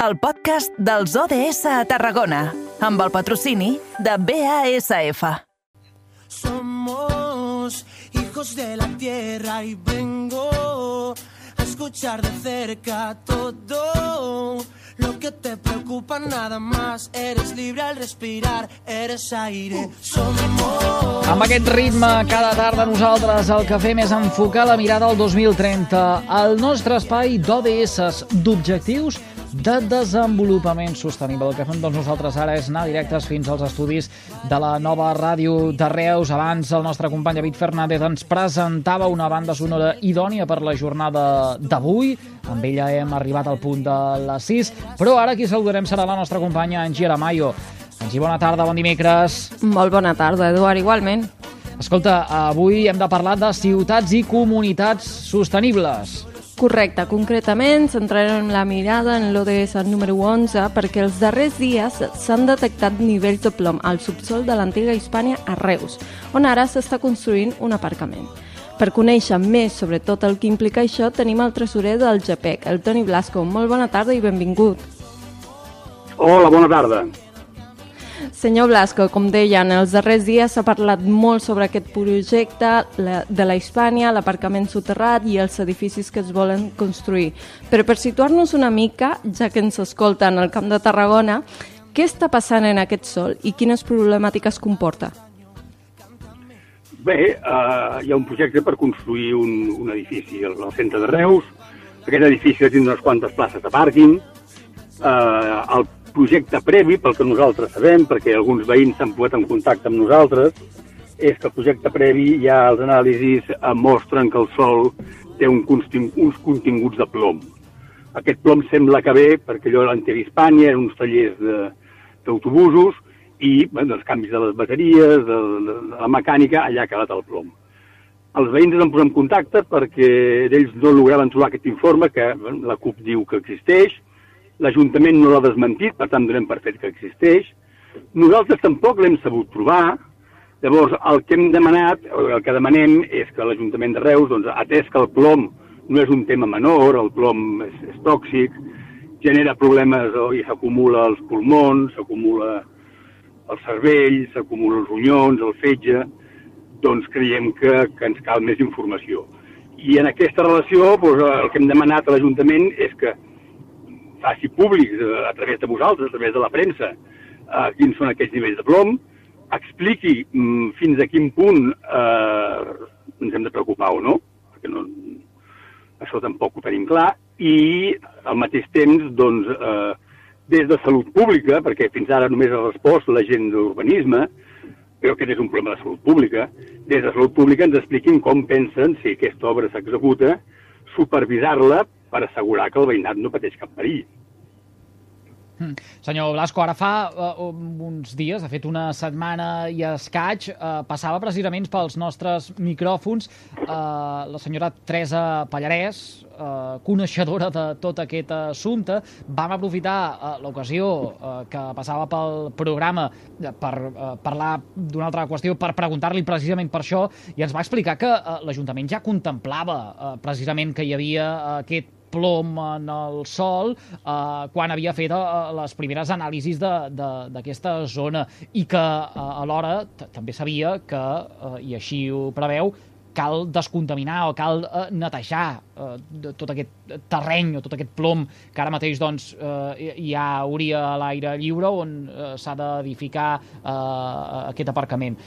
el podcast dels ODS a Tarragona, amb el patrocini de BASF. Somos hijos de la tierra y vengo a escuchar de cerca todo lo que te preocupa nada más. Eres libre al respirar, eres aire. Somos. Amb aquest ritme, cada tarda nosaltres el que fem és enfocar la mirada al 2030, al nostre espai d'ODS, d'objectius de desenvolupament sostenible. El que fem doncs, nosaltres ara és anar directes fins als estudis de la nova ràdio de Reus. Abans el nostre company David Fernández ens presentava una banda sonora idònia per la jornada d'avui. Amb ella hem arribat al punt de les 6, però ara qui saludarem serà la nostra companya Angie Aramayo. Angie, bona tarda, bon dimecres. Molt bona tarda, Eduard, igualment. Escolta, avui hem de parlar de ciutats i comunitats sostenibles. Correcte, concretament centrarem la mirada en l'ODS número 11 perquè els darrers dies s'han detectat nivells de plom al subsol de l'antiga Hispània a Reus, on ara s'està construint un aparcament. Per conèixer més sobre tot el que implica això, tenim el tresorer del GPEC, el Toni Blasco. Molt bona tarda i benvingut. Hola, bona tarda. Senyor Blasco, com deia, en els darrers dies s'ha parlat molt sobre aquest projecte la, de la Hispània, l'aparcament soterrat i els edificis que es volen construir. Però per situar-nos una mica, ja que ens escolten al Camp de Tarragona, què està passant en aquest sol i quines problemàtiques comporta? Bé, eh, hi ha un projecte per construir un, un edifici al, al centre de Reus. Aquest edifici tindrà unes quantes places de pàrquing. Eh, el projecte previ, pel que nosaltres sabem, perquè alguns veïns s'han posat en contacte amb nosaltres, és que el projecte previ ja els anàlisis mostren que el sol té un contingut, uns continguts de plom. Aquest plom sembla que ve perquè allò l'antiga Hispània, eren uns tallers d'autobusos, i bueno, els canvis de les bateries, de, de, de la mecànica, allà ha quedat el plom. Els veïns es van posar en contacte perquè ells no lograven trobar aquest informe que bueno, la CUP diu que existeix, l'Ajuntament no l'ha desmentit, per tant donem per fet que existeix, nosaltres tampoc l'hem sabut trobar, llavors el que hem demanat, el que demanem és que l'Ajuntament de Reus, doncs, atès que el plom no és un tema menor, el plom és, és tòxic, genera problemes oh, i s'acumula als pulmons, s'acumula el cervell, s'acumula els ronyons, el fetge, doncs creiem que, que ens cal més informació. I en aquesta relació doncs, el que hem demanat a l'Ajuntament és que faci públic eh, a través de vosaltres, a través de la premsa, eh, quins són aquests nivells de plom, expliqui mm, fins a quin punt eh, ens hem de preocupar o no, perquè no, això tampoc ho tenim clar, i al mateix temps, doncs, eh, des de salut pública, perquè fins ara només ha respost la gent d'urbanisme, però aquest és un problema de salut pública, des de salut pública ens expliquin com pensen, si aquesta obra s'executa, supervisar-la per assegurar que el veïnat no pateix cap perill. Mm. Senyor Blasco, ara fa uh, uns dies, de fet una setmana i escaig, uh, passava precisament pels nostres micròfons uh, la senyora Teresa Pallarès, uh, coneixedora de tot aquest assumpte. Vam aprofitar uh, l'ocasió uh, que passava pel programa per uh, parlar d'una altra qüestió, per preguntar-li precisament per això, i ens va explicar que uh, l'Ajuntament ja contemplava uh, precisament que hi havia uh, aquest plom en el sol eh, quan havia fet eh, les primeres anàlisis d'aquesta zona i que eh, alhora també sabia que, eh, i així ho preveu, cal descontaminar o cal eh, netejar eh, tot aquest terreny o tot aquest plom que ara mateix doncs, eh, ja hauria a l'aire lliure on eh, s'ha d'edificar eh, aquest aparcament.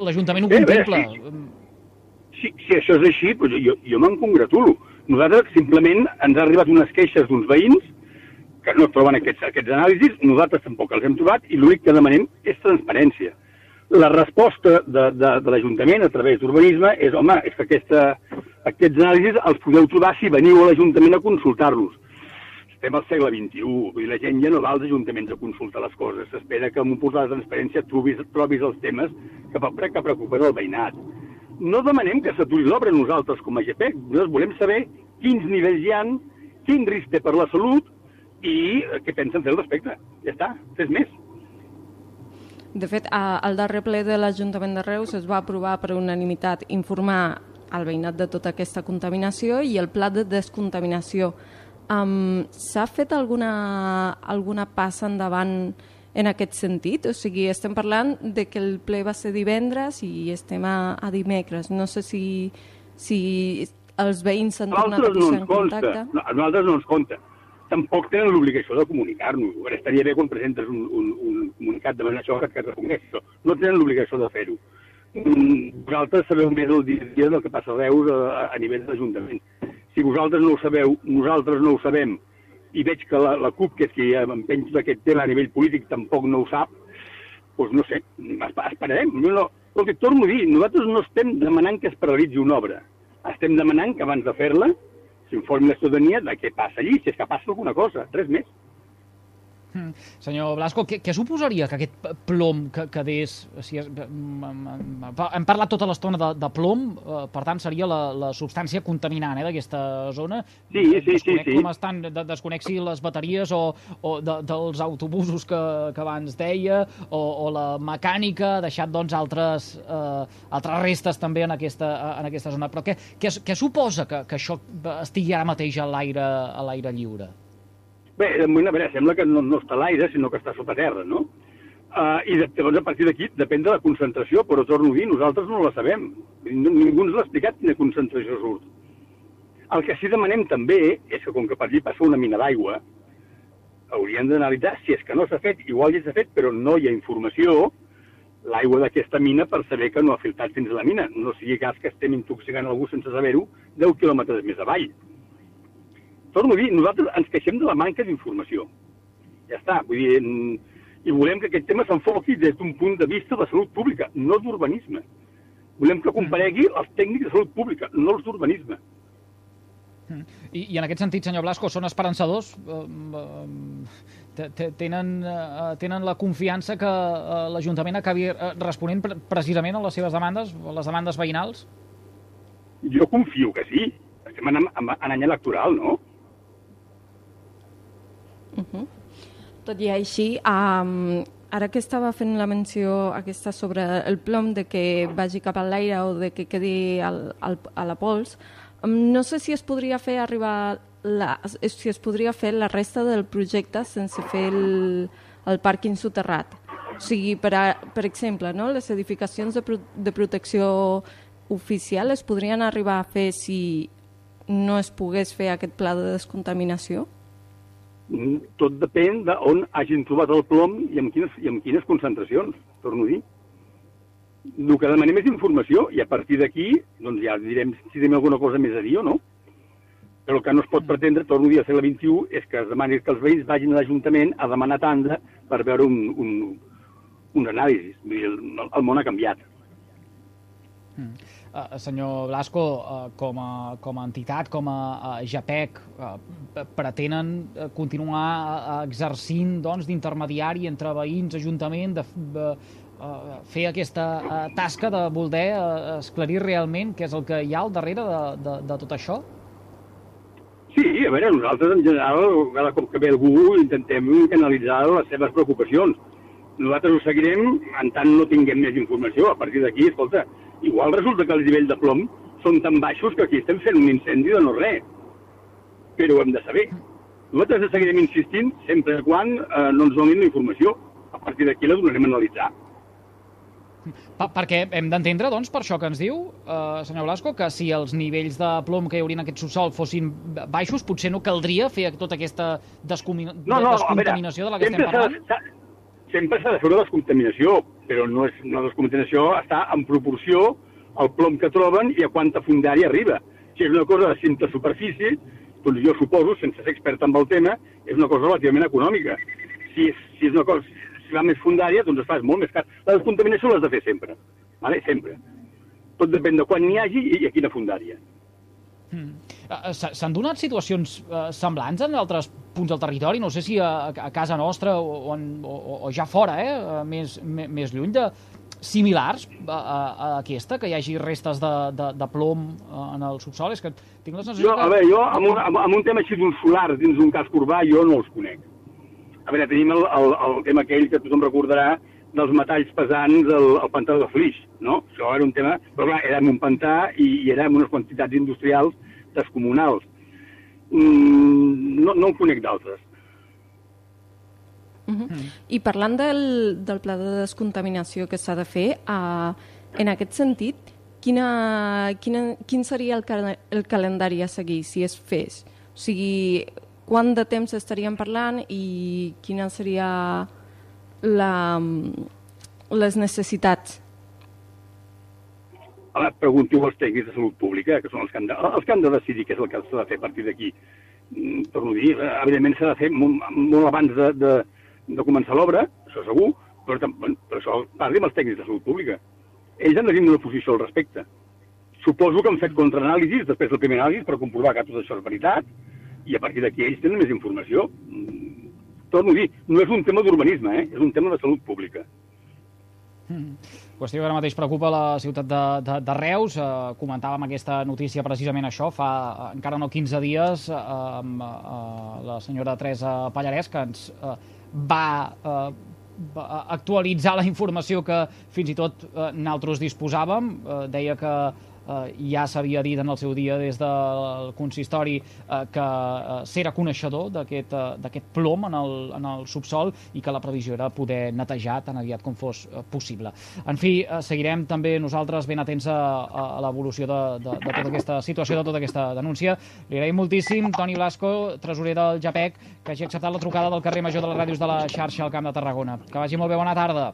L'Ajuntament ho contempla. Si, si, si això és així, doncs jo, jo me'n congratulo nosaltres simplement ens ha arribat unes queixes d'uns veïns que no troben aquests, aquests anàlisis, nosaltres tampoc els hem trobat i l'únic que demanem és transparència. La resposta de, de, de l'Ajuntament a través d'urbanisme és, home, és que aquesta, aquests anàlisis els podeu trobar si veniu a l'Ajuntament a consultar-los. Estem al segle XXI, i la gent ja no va als ajuntaments a consultar les coses. S'espera que amb un posat de transparència trobis, trobis els temes que, que preocupen el veïnat no demanem que s'aturi l'obra nosaltres com a GPEC, nosaltres volem saber quins nivells hi han, quin risc té per la salut i què pensen fer al respecte. Ja està, fes més. De fet, al darrer ple de l'Ajuntament de Reus es va aprovar per unanimitat informar al veïnat de tota aquesta contaminació i el pla de descontaminació Um, S'ha fet alguna, alguna passa endavant en aquest sentit? O sigui, estem parlant de que el ple va ser divendres i estem a, a dimecres. No sé si, si els veïns s'han tornat a no posar ens en consta, contacte. no, a nosaltres no ens compta. Tampoc tenen l'obligació de comunicar-nos. Estaria bé quan presentes un, un, un comunicat de manera això que et reconeix. No tenen l'obligació de fer-ho. Mm, Vosaltres sabeu més el dia a dia del que passa a Reus a, a nivell d'Ajuntament. Si vosaltres no ho sabeu, nosaltres no ho sabem, i veig que la, la CUP, que és qui empeny tot aquest tema a nivell polític, tampoc no ho sap, doncs no sé, esp- esperarem. Jo no, escolti, torno a dir, nosaltres no estem demanant que es paralitzi una obra. Estem demanant que abans de fer-la s'informi la ciutadania de què passa allí, si és que passa alguna cosa, res més. Mm. Senyor Blasco, què, què suposaria que aquest plom que quedés... Si és, hem parlat tota l'estona de, de plom, eh, per tant seria la, la substància contaminant eh, d'aquesta zona. Sí, sí, sí, desconec sí. Com estan, de, desconec si les bateries o, o de, dels autobusos que, que abans deia, o, o la mecànica, ha deixat doncs, altres, eh, altres restes també en aquesta, en aquesta zona. Però què, què, què suposa que, que això estigui ara mateix a l'aire lliure? Bé, de moment, a veure, sembla que no, no està a l'aire, sinó que està sota terra, no? Uh, I de, llavors, a partir d'aquí, depèn de la concentració, però torno a dir, nosaltres no la sabem. Ningú ens l'ha explicat quina concentració surt. El que sí demanem també és que, com que per allí passa una mina d'aigua, haurien d'analitzar si és que no s'ha fet, igual ja s'ha fet, però no hi ha informació, l'aigua d'aquesta mina per saber que no ha filtrat fins a la mina. No sigui cas que estem intoxicant algú sense saber-ho 10 quilòmetres més avall torno a dir, nosaltres ens queixem de la manca d'informació. Ja està, vull dir, mm, i volem que aquest tema s'enfoqui des d'un punt de vista de salut pública, no d'urbanisme. Volem que comparegui els tècnics de salut pública, no els d'urbanisme. I, I en aquest sentit, senyor Blasco, són esperançadors? Eh, eh, te- te- tenen, eh, tenen la confiança que l'Ajuntament acabi responent pre precisament a les seves demandes, a les demandes veïnals? Jo confio que sí. Estem en, en, en any electoral, no? Tot i així, um, ara que estava fent la menció aquesta sobre el plom de que vagi cap a l'aire o de que quedi al, al, a la pols, um, no sé si es podria fer arribar la, si es podria fer la resta del projecte sense fer el, el pàrquing soterrat. O sigui, per, a, per exemple, no? les edificacions de, pro, de protecció oficial es podrien arribar a fer si no es pogués fer aquest pla de descontaminació? Mm, Tot depèn d'on hagin trobat el plom i amb quines, i amb quines concentracions, torno a dir. El que demanem és informació i a partir d'aquí doncs ja direm si tenim alguna cosa més a dir o no. Però el que no es pot pretendre, torno a dir, al segle XXI, és que es demani que els veïns vagin a l'Ajuntament a demanar tanda per veure un, un, un anàlisi. Vull dir, el, el món ha canviat. Uh, senyor Blasco, uh, com, a, com a entitat, com a uh, JAPEC, pretenen continuar exercint doncs, d'intermediari entre veïns, ajuntament, de, fer aquesta tasca de voler uh, esclarir realment què és el que hi ha al darrere de, de, de tot això? Sí, a veure, nosaltres en general, cop que ve algú, intentem canalitzar les seves preocupacions. Nosaltres ho seguirem en tant no tinguem més informació. A partir d'aquí, escolta, igual resulta que el nivell de plom són tan baixos que aquí estem fent un incendi de no res. Però ho hem de saber. Nosaltres seguirem insistint sempre quan eh, no ens donin la informació. A partir d'aquí la donarem a analitzar. Pa perquè hem d'entendre, doncs, per això que ens diu, eh, senyor Blasco, que si els nivells de plom que hi haurien en aquest subsol fossin baixos, potser no caldria fer tota aquesta descomi... No, no, a veure, descontaminació de la que estem parlant? sempre s'ha de fer una descontaminació, però no és, una descontaminació està en proporció al plom que troben i a quanta fundària arriba. Si és una cosa de simple superfície, doncs jo suposo, sense ser expert en el tema, és una cosa relativament econòmica. Si és, si és una cosa, si va més fundària, doncs es fa molt més car. La descontaminació l'has de fer sempre, vale? sempre. Tot depèn de quan n'hi hagi i a quina fundària. Eh, s'ha- S'han donat situacions eh, semblants en altres punts del territori, no sé si a, a casa nostra o, en- o, o ja fora, eh, eh, més, més, lluny, de similars a, a, a aquesta, que hi hagi restes de, de, de plom eh, en el subsol. És que tinc la sensació Jo, que... a veure, jo, amb un, amb, un tema així d'un solar dins d'un casc urbà, jo no els conec. A veure, tenim el, el, el tema aquell que tothom recordarà dels metalls pesants al, al pantà de Flix, no? Això era un tema... Però clar, era en un pantà i, i era en unes quantitats industrials descomunals. mm, no, no en conec d'altres. Uh -huh. mm. I parlant del, del pla de descontaminació que s'ha de fer, uh, en aquest sentit, quina, quina, quin seria el, cal el calendari a seguir si es fes? O sigui, quant de temps estaríem parlant i quina seria la, les necessitats? Ara, preguntiu als tècnics de salut pública, que són els que han de, els que han de decidir què és el que s'ha de fer a partir d'aquí. Mm, torno a dir, eh, evidentment s'ha de fer molt, molt abans de, de, de començar l'obra, això segur, però, però això parli amb els tècnics de salut pública. Ells han de tenir una posició al respecte. Suposo que han fet contraanàlisis després del primer anàlisi per comprovar que tot això és veritat i a partir d'aquí ells tenen més informació. Mm, torno a dir, no és un tema d'urbanisme, eh? és un tema de salut pública. Mm. Qüestió que ara mateix preocupa la ciutat de, de, de Reus. Eh, comentàvem aquesta notícia precisament això fa encara no 15 dies eh, amb eh, la senyora Teresa Pallarès, que ens eh, va eh, actualitzar la informació que fins i tot eh, nosaltres disposàvem. Eh, deia que eh, ja s'havia dit en el seu dia des del consistori eh, que eh, s'era coneixedor d'aquest eh, plom en el, en el subsol i que la previsió era poder netejar tan aviat com fos eh, possible. En fi, eh, seguirem també nosaltres ben atents a, a, a l'evolució de, de, de tota aquesta situació, de tota aquesta denúncia. Li agraïm moltíssim, Toni Blasco, tresorer del JAPEC, que hagi acceptat la trucada del carrer Major de les Ràdios de la xarxa al Camp de Tarragona. Que vagi molt bé, bona tarda.